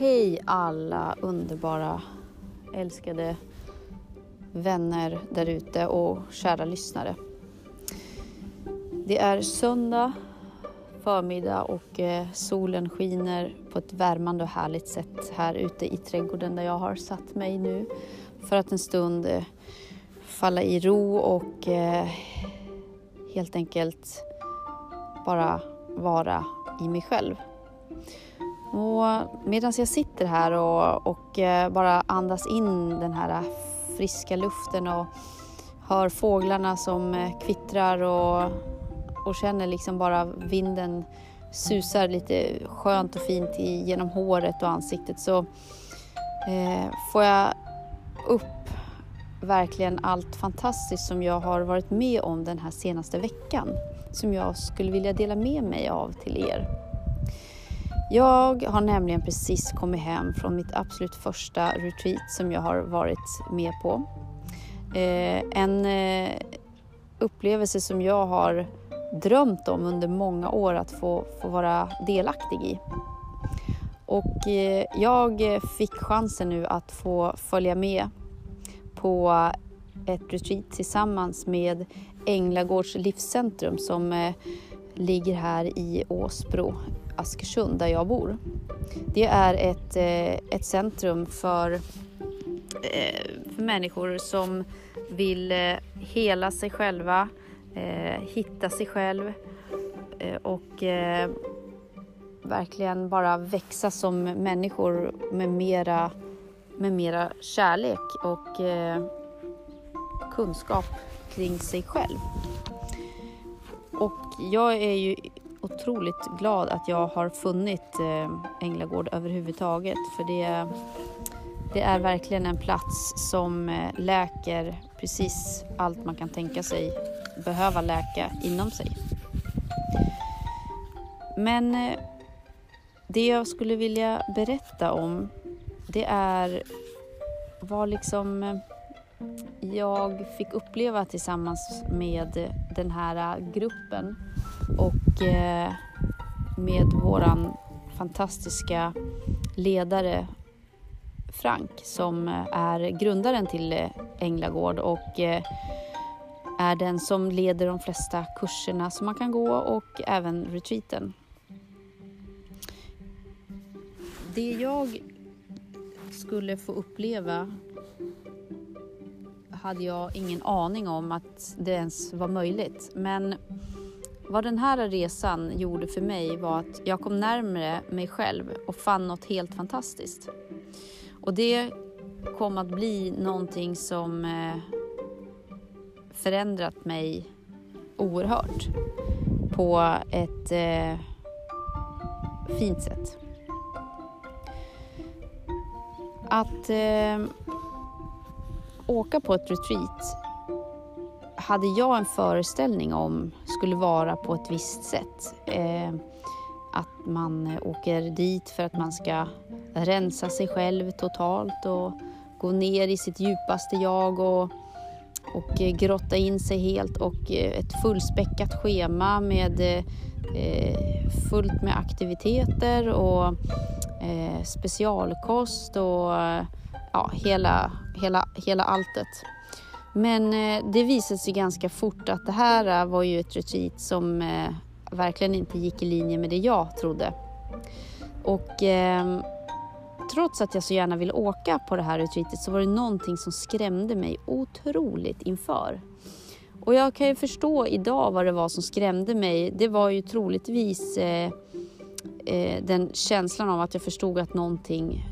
Hej alla underbara, älskade vänner där ute och kära lyssnare. Det är söndag förmiddag och eh, solen skiner på ett värmande och härligt sätt här ute i trädgården där jag har satt mig nu för att en stund eh, falla i ro och eh, helt enkelt bara vara i mig själv. Och medan jag sitter här och, och eh, bara andas in den här friska luften och hör fåglarna som eh, kvittrar och, och känner liksom bara vinden susar lite skönt och fint genom håret och ansiktet så eh, får jag upp verkligen allt fantastiskt som jag har varit med om den här senaste veckan som jag skulle vilja dela med mig av till er. Jag har nämligen precis kommit hem från mitt absolut första retreat som jag har varit med på. Eh, en eh, upplevelse som jag har drömt om under många år att få, få vara delaktig i. Och eh, jag fick chansen nu att få följa med på ett retreat tillsammans med Änglagårds livscentrum som eh, ligger här i Åsbro, Askersund, där jag bor. Det är ett, eh, ett centrum för, eh, för människor som vill eh, hela sig själva, hitta sig själv och verkligen bara växa som människor med mera, med mera kärlek och kunskap kring sig själv. Och jag är ju otroligt glad att jag har funnit eh, Änglagård överhuvudtaget för det, det är verkligen en plats som eh, läker precis allt man kan tänka sig behöva läka inom sig. Men eh, det jag skulle vilja berätta om det är vad liksom jag fick uppleva tillsammans med den här gruppen och eh, med våran fantastiska ledare Frank som eh, är grundaren till eh, Änglagård och eh, är den som leder de flesta kurserna som man kan gå och även retreaten. Det jag skulle få uppleva hade jag ingen aning om att det ens var möjligt. Men vad den här resan gjorde för mig var att jag kom närmare mig själv och fann något helt fantastiskt. Och det kom att bli någonting som eh, förändrat mig oerhört på ett eh, fint sätt. Att eh, åka på ett retreat hade jag en föreställning om skulle vara på ett visst sätt. Eh, att man eh, åker dit för att man ska rensa sig själv totalt och gå ner i sitt djupaste jag och, och eh, grotta in sig helt och eh, ett fullspäckat schema med eh, fullt med aktiviteter och eh, specialkost och ja, hela, hela, hela alltet. Men eh, det visade sig ganska fort att det här eh, var ju ett retreat som eh, verkligen inte gick i linje med det jag trodde. Och eh, trots att jag så gärna ville åka på det här retreatet så var det någonting som skrämde mig otroligt inför. Och jag kan ju förstå idag vad det var som skrämde mig. Det var ju troligtvis eh, eh, den känslan av att jag förstod att någonting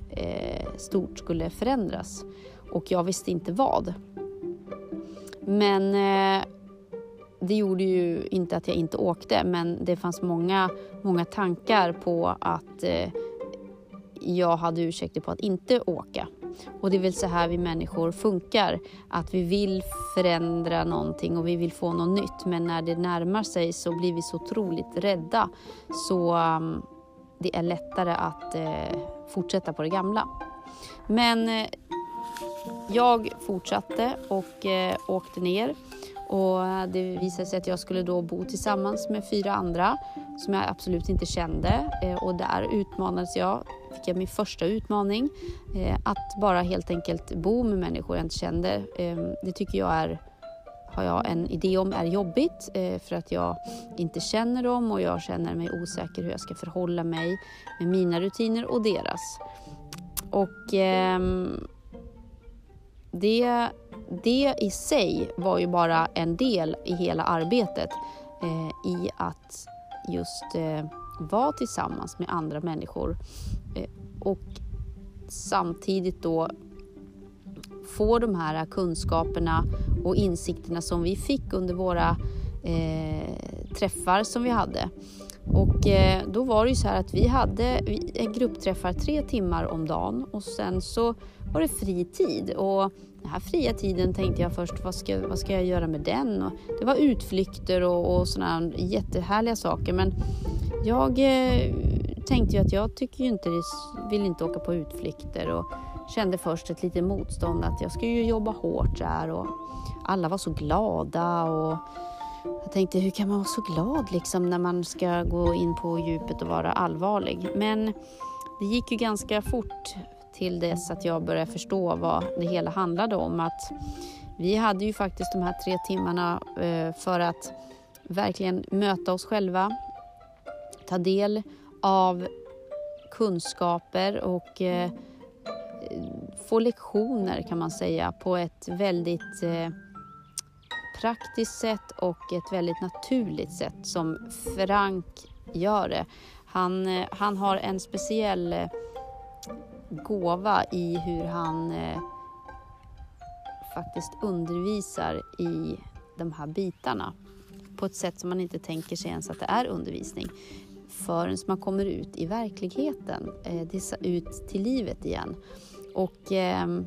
stort skulle förändras och jag visste inte vad. Men eh, det gjorde ju inte att jag inte åkte men det fanns många, många tankar på att eh, jag hade ursäkter på att inte åka. Och det är väl så här vi människor funkar, att vi vill förändra någonting och vi vill få något nytt men när det närmar sig så blir vi så otroligt rädda så um, det är lättare att eh, fortsätta på det gamla. Men eh, jag fortsatte och eh, åkte ner Och eh, det visade sig att jag skulle då bo tillsammans med fyra andra som jag absolut inte kände eh, och där utmanades jag, fick jag min första utmaning. Eh, att bara helt enkelt bo med människor jag inte kände. Eh, det tycker jag är har jag en idé om är jobbigt eh, för att jag inte känner dem och jag känner mig osäker hur jag ska förhålla mig med mina rutiner och deras. Och ehm, det, det i sig var ju bara en del i hela arbetet eh, i att just eh, vara tillsammans med andra människor eh, och samtidigt då få de här kunskaperna och insikterna som vi fick under våra eh, träffar som vi hade. Och eh, då var det ju så här att vi hade gruppträffar tre timmar om dagen och sen så var det fri tid. Och den här fria tiden tänkte jag först, vad ska, vad ska jag göra med den? Och det var utflykter och, och sådana jättehärliga saker men jag eh, tänkte ju att jag tycker ju inte, vill inte åka på utflykter och kände först ett litet motstånd att jag ska ju jobba hårt där och alla var så glada och jag tänkte, hur kan man vara så glad liksom när man ska gå in på djupet och vara allvarlig? Men det gick ju ganska fort till dess att jag började förstå vad det hela handlade om. Att vi hade ju faktiskt de här tre timmarna eh, för att verkligen möta oss själva, ta del av kunskaper och eh, få lektioner kan man säga på ett väldigt eh, praktiskt sätt och ett väldigt naturligt sätt som Frank gör det. Han, eh, han har en speciell eh, gåva i hur han eh, faktiskt undervisar i de här bitarna på ett sätt som man inte tänker sig ens att det är undervisning förrän man kommer ut i verkligheten, ut till livet igen och ehm,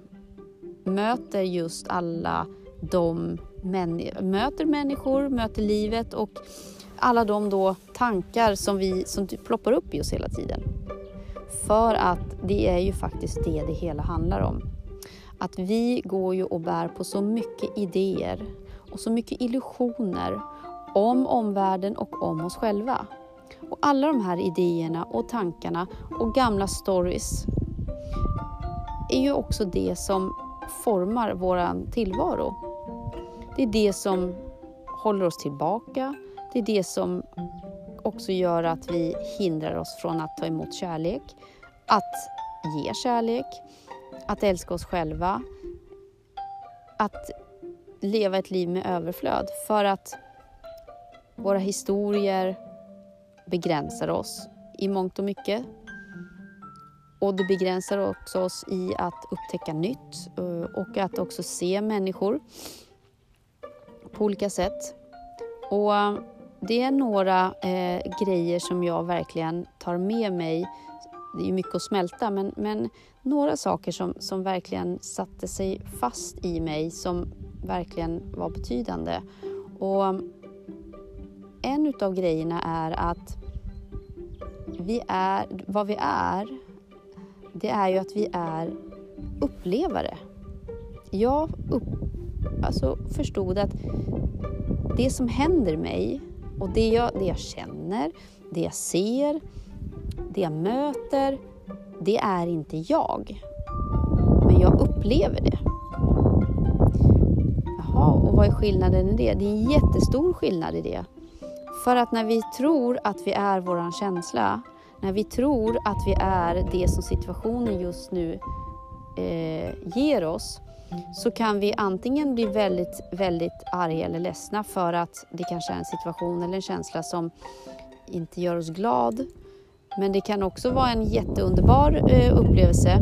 möter just alla de möter människor, möter livet och alla de då tankar som, vi, som typ ploppar upp i oss hela tiden. För att det är ju faktiskt det det hela handlar om. Att vi går ju och bär på så mycket idéer och så mycket illusioner om omvärlden och om oss själva. Och alla de här idéerna och tankarna och gamla stories är ju också det som formar vår tillvaro. Det är det som håller oss tillbaka. Det är det som också gör att vi hindrar oss från att ta emot kärlek, att ge kärlek, att älska oss själva, att leva ett liv med överflöd. För att våra historier begränsar oss i mångt och mycket. Och det begränsar också oss i att upptäcka nytt eh, och att också se människor på olika sätt. Och eh, det är några eh, grejer som jag verkligen tar med mig. Det är ju mycket att smälta, men, men några saker som, som verkligen satte sig fast i mig som verkligen var betydande. Och en utav grejerna är att vi är, vad vi är, det är ju att vi är upplevare. Jag upp, alltså förstod att det som händer mig och det jag, det jag känner, det jag ser, det jag möter, det är inte jag. Men jag upplever det. Jaha, och vad är skillnaden i det? Det är en jättestor skillnad i det. För att när vi tror att vi är våran känsla, när vi tror att vi är det som situationen just nu eh, ger oss, så kan vi antingen bli väldigt, väldigt arga eller ledsna för att det kanske är en situation eller en känsla som inte gör oss glad. Men det kan också vara en jätteunderbar eh, upplevelse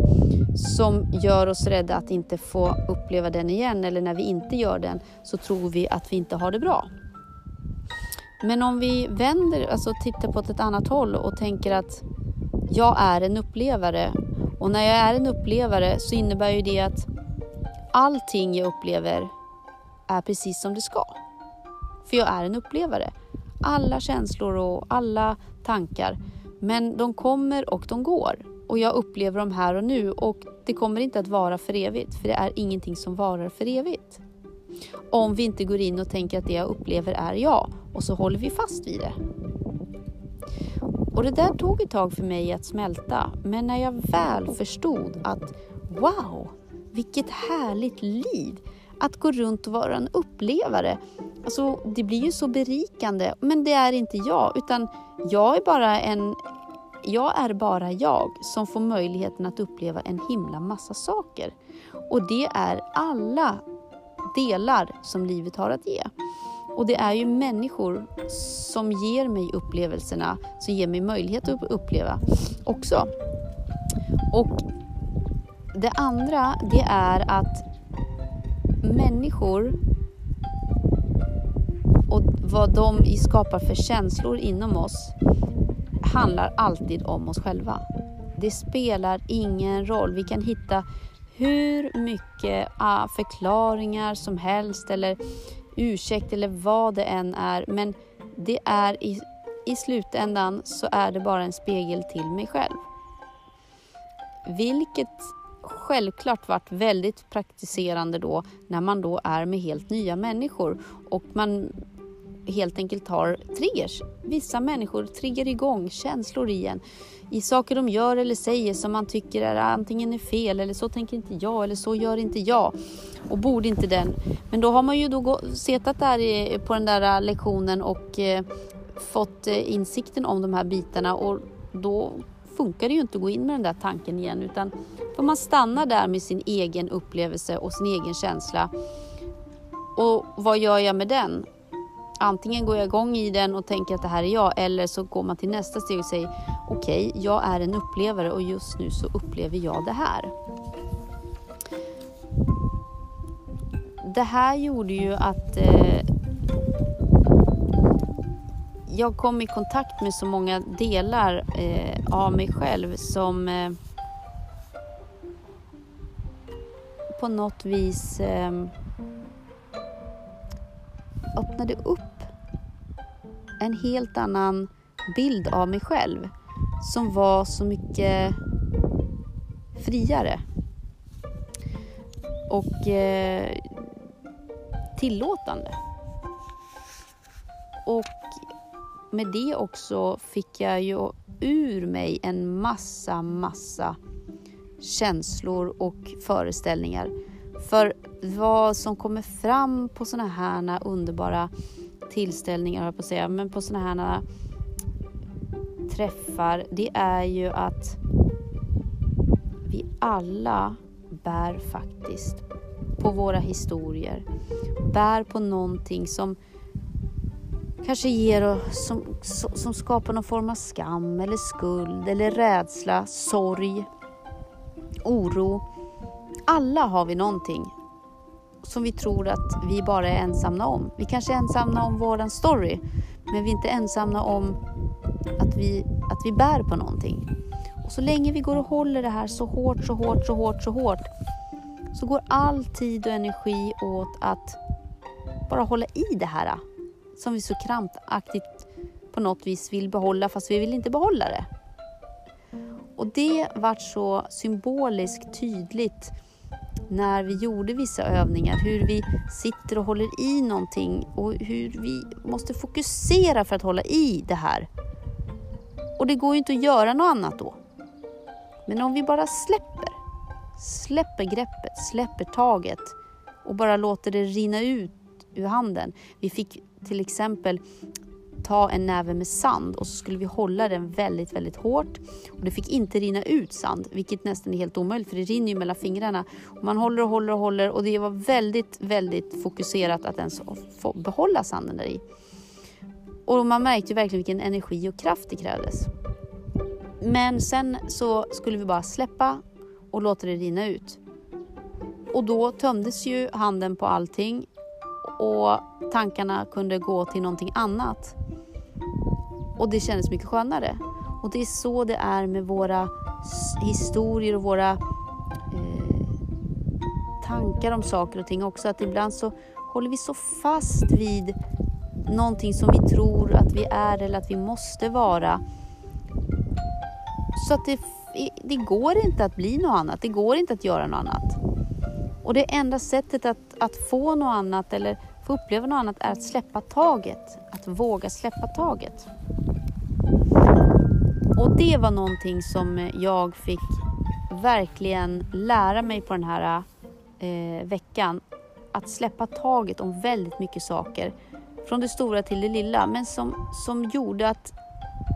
som gör oss rädda att inte få uppleva den igen eller när vi inte gör den så tror vi att vi inte har det bra. Men om vi vänder, alltså tittar på ett annat håll och tänker att jag är en upplevare och när jag är en upplevare så innebär ju det att allting jag upplever är precis som det ska. För jag är en upplevare. Alla känslor och alla tankar. Men de kommer och de går. Och jag upplever dem här och nu och det kommer inte att vara för evigt. För det är ingenting som varar för evigt. Om vi inte går in och tänker att det jag upplever är jag och så håller vi fast vid det. Och det där tog ett tag för mig att smälta, men när jag väl förstod att wow, vilket härligt liv! Att gå runt och vara en upplevare. Alltså, det blir ju så berikande, men det är inte jag, utan jag är bara en jag är bara jag som får möjligheten att uppleva en himla massa saker. Och det är alla delar som livet har att ge. Och det är ju människor som ger mig upplevelserna, som ger mig möjlighet att uppleva också. Och det andra, det är att människor och vad de skapar för känslor inom oss handlar alltid om oss själva. Det spelar ingen roll. Vi kan hitta hur mycket ah, förklaringar som helst eller ursäkt eller vad det än är. Men det är i, i slutändan så är det bara en spegel till mig själv. Vilket självklart varit väldigt praktiserande då när man då är med helt nya människor och man helt enkelt har triggers. Vissa människor triggar igång känslor igen i saker de gör eller säger som man tycker är antingen är fel eller så tänker inte jag eller så gör inte jag och borde inte den. Men då har man ju då setat där på den där lektionen och eh, fått eh, insikten om de här bitarna och då funkar det ju inte att gå in med den där tanken igen utan får man stanna där med sin egen upplevelse och sin egen känsla. Och vad gör jag med den? Antingen går jag igång i den och tänker att det här är jag eller så går man till nästa steg och säger okej, okay, jag är en upplevare och just nu så upplever jag det här. Det här gjorde ju att eh, jag kom i kontakt med så många delar eh, av mig själv som eh, på något vis eh, öppnade upp en helt annan bild av mig själv som var så mycket friare och eh, tillåtande. Och med det också fick jag ju ur mig en massa, massa känslor och föreställningar. För vad som kommer fram på såna här underbara tillställningar, jag på att säga, men på såna här träffar, det är ju att vi alla bär faktiskt på våra historier, bär på någonting som kanske ger oss, som, som skapar någon form av skam eller skuld eller rädsla, sorg, oro. Alla har vi någonting som vi tror att vi bara är ensamma om. Vi kanske är ensamma om våran story, men vi är inte ensamma om att vi, att vi bär på någonting. Och så länge vi går och håller det här så hårt, så hårt, så hårt, så hårt, så går all tid och energi åt att bara hålla i det här som vi så krampaktigt på något vis vill behålla, fast vi vill inte behålla det. Och det vart så symboliskt tydligt när vi gjorde vissa övningar, hur vi sitter och håller i någonting och hur vi måste fokusera för att hålla i det här. Och det går ju inte att göra något annat då. Men om vi bara släpper, släpper greppet, släpper taget och bara låter det rinna ut ur handen. Vi fick till exempel ta en näve med sand och så skulle vi hålla den väldigt, väldigt hårt. Och det fick inte rinna ut sand, vilket nästan är helt omöjligt för det rinner ju mellan fingrarna. Och man håller och håller och håller och det var väldigt, väldigt fokuserat att ens få behålla sanden där i. Och man märkte verkligen vilken energi och kraft det krävdes. Men sen så skulle vi bara släppa och låta det rinna ut. Och då tömdes ju handen på allting och tankarna kunde gå till någonting annat. Och det kändes mycket skönare. Och det är så det är med våra historier och våra eh, tankar om saker och ting också. Att ibland så håller vi så fast vid någonting som vi tror att vi är eller att vi måste vara. Så att det, det går inte att bli något annat. Det går inte att göra något annat. Och det enda sättet att att få något annat eller få uppleva något annat är att släppa taget. Att våga släppa taget. Och det var någonting som jag fick verkligen lära mig på den här eh, veckan. Att släppa taget om väldigt mycket saker. Från det stora till det lilla. Men som, som gjorde att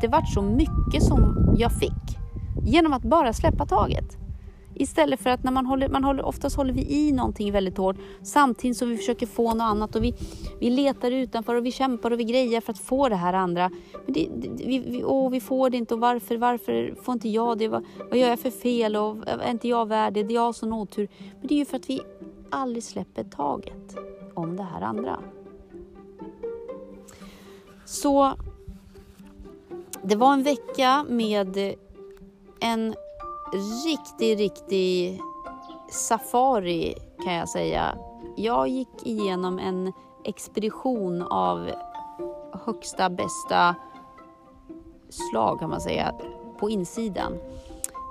det vart så mycket som jag fick. Genom att bara släppa taget. Istället för att när man håller, man håller, oftast håller vi i någonting väldigt hårt samtidigt som vi försöker få något annat och vi, vi letar utanför och vi kämpar och vi grejer för att få det här andra. Men det, det, vi, vi, åh, vi får det inte och varför, varför får inte jag det? Vad, vad gör jag för fel och är inte jag värd det? Det är jag som otur. Men det är ju för att vi aldrig släpper taget om det här andra. Så det var en vecka med en riktig, riktig safari kan jag säga. Jag gick igenom en expedition av högsta bästa slag kan man säga på insidan.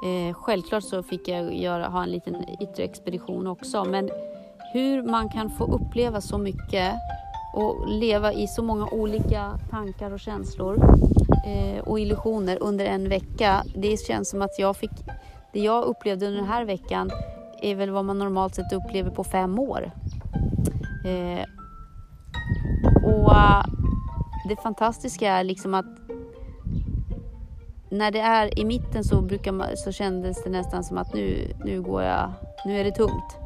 Eh, självklart så fick jag göra, ha en liten yttre expedition också men hur man kan få uppleva så mycket och leva i så många olika tankar och känslor eh, och illusioner under en vecka. Det känns som att jag fick det jag upplevde under den här veckan är väl vad man normalt sett upplever på fem år. Eh, och eh, det fantastiska är liksom att när det är i mitten så, brukar man, så kändes det nästan som att nu, nu, går jag, nu är det tungt.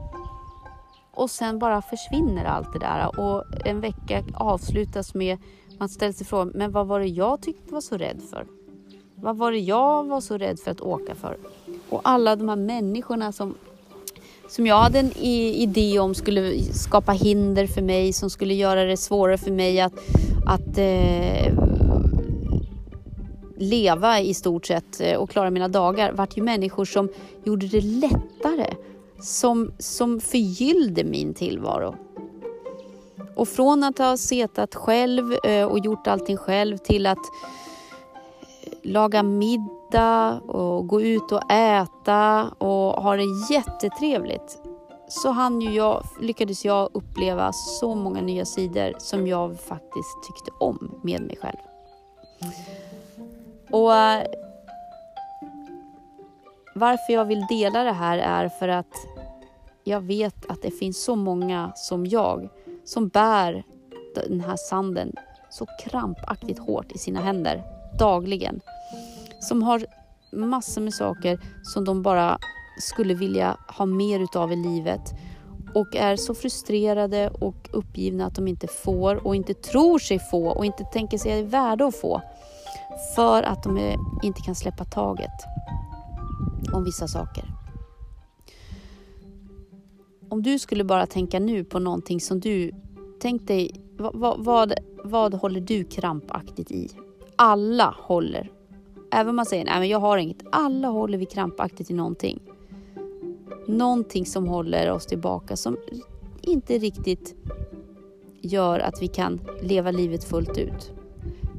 Och sen bara försvinner allt det där och en vecka avslutas med man ställer sig frågan, men vad var det jag tyckte var så rädd för? Vad var det jag var så rädd för att åka för? Och alla de här människorna som, som jag hade en idé om skulle skapa hinder för mig, som skulle göra det svårare för mig att, att eh, leva i stort sett eh, och klara mina dagar, vart ju människor som gjorde det lättare, som, som förgyllde min tillvaro. Och från att ha setat själv eh, och gjort allting själv till att eh, laga middag och gå ut och äta och ha det jättetrevligt så han ju jag, lyckades jag uppleva så många nya sidor som jag faktiskt tyckte om med mig själv. Och eh, varför jag vill dela det här är för att jag vet att det finns så många som jag som bär den här sanden så krampaktigt hårt i sina händer dagligen. Som har massor med saker som de bara skulle vilja ha mer utav i livet och är så frustrerade och uppgivna att de inte får och inte tror sig få och inte tänker sig är värda att få för att de eh, inte kan släppa taget om vissa saker. Om du skulle bara tänka nu på någonting som du... Tänk dig, vad, vad, vad håller du krampaktigt i? alla håller. Även om man säger nej men jag har inget. Alla håller vi krampaktigt i någonting. Någonting som håller oss tillbaka som inte riktigt gör att vi kan leva livet fullt ut.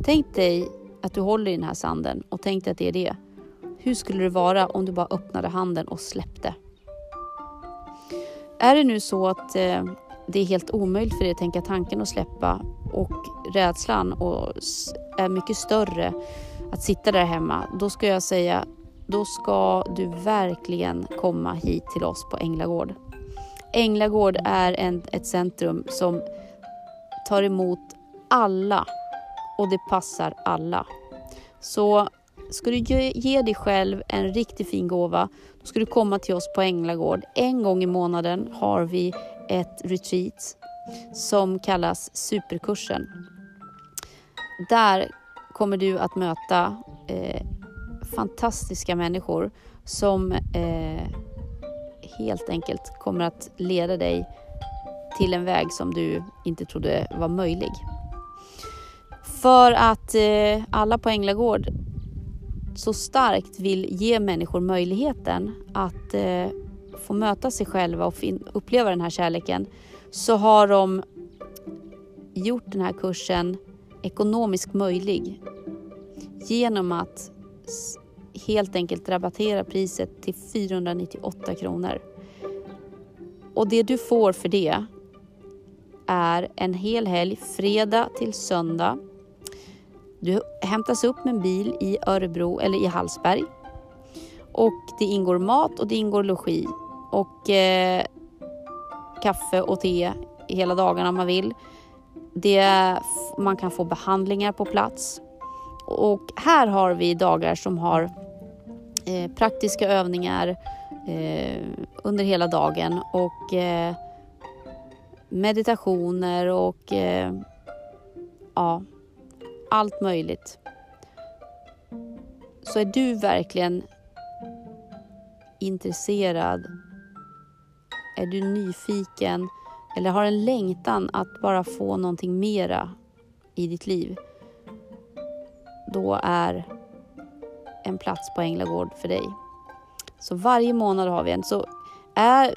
Tänk dig att du håller i den här sanden och tänk dig att det är det. Hur skulle det vara om du bara öppnade handen och släppte? Är det nu så att eh, det är helt omöjligt för dig att tänka tanken och släppa och rädslan och är mycket större att sitta där hemma, då ska jag säga, då ska du verkligen komma hit till oss på Änglagård. Änglagård är en, ett centrum som tar emot alla och det passar alla. Så ska du ge, ge dig själv en riktigt fin gåva, då ska du komma till oss på Änglagård. En gång i månaden har vi ett retreat som kallas Superkursen. Där kommer du att möta eh, fantastiska människor som eh, helt enkelt kommer att leda dig till en väg som du inte trodde var möjlig. För att eh, alla på Änglagård så starkt vill ge människor möjligheten att eh, få möta sig själva och uppleva den här kärleken så har de gjort den här kursen ekonomiskt möjlig genom att helt enkelt rabattera priset till 498 kronor. Och det du får för det, är en hel helg, fredag till söndag. Du hämtas upp med en bil i Örebro eller i Hallsberg. Och det ingår mat och det ingår logi. Och eh, kaffe och te hela dagarna om man vill. Det, man kan få behandlingar på plats. Och här har vi dagar som har eh, praktiska övningar eh, under hela dagen och eh, meditationer och eh, ja, allt möjligt. Så är du verkligen intresserad, är du nyfiken eller har en längtan att bara få någonting mera i ditt liv, då är en plats på Änglagård för dig. Så varje månad har vi en. Så är,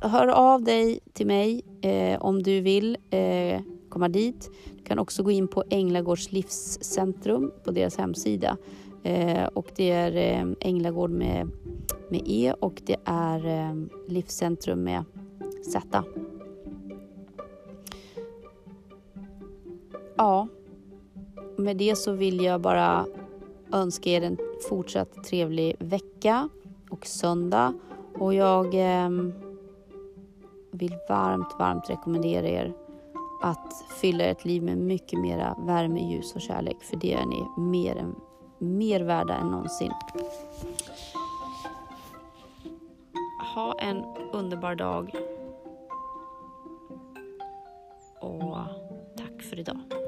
hör av dig till mig eh, om du vill eh, komma dit. Du kan också gå in på Änglagårds livscentrum på deras hemsida. Eh, och det är eh, Änglagård med, med E och det är eh, Livscentrum med Z. Ja, med det så vill jag bara önska er en fortsatt trevlig vecka och söndag. Och jag eh, vill varmt, varmt rekommendera er att fylla ert liv med mycket mera värme, ljus och kärlek. För det är ni mer, än, mer värda än någonsin. Ha en underbar dag. Och tack för idag.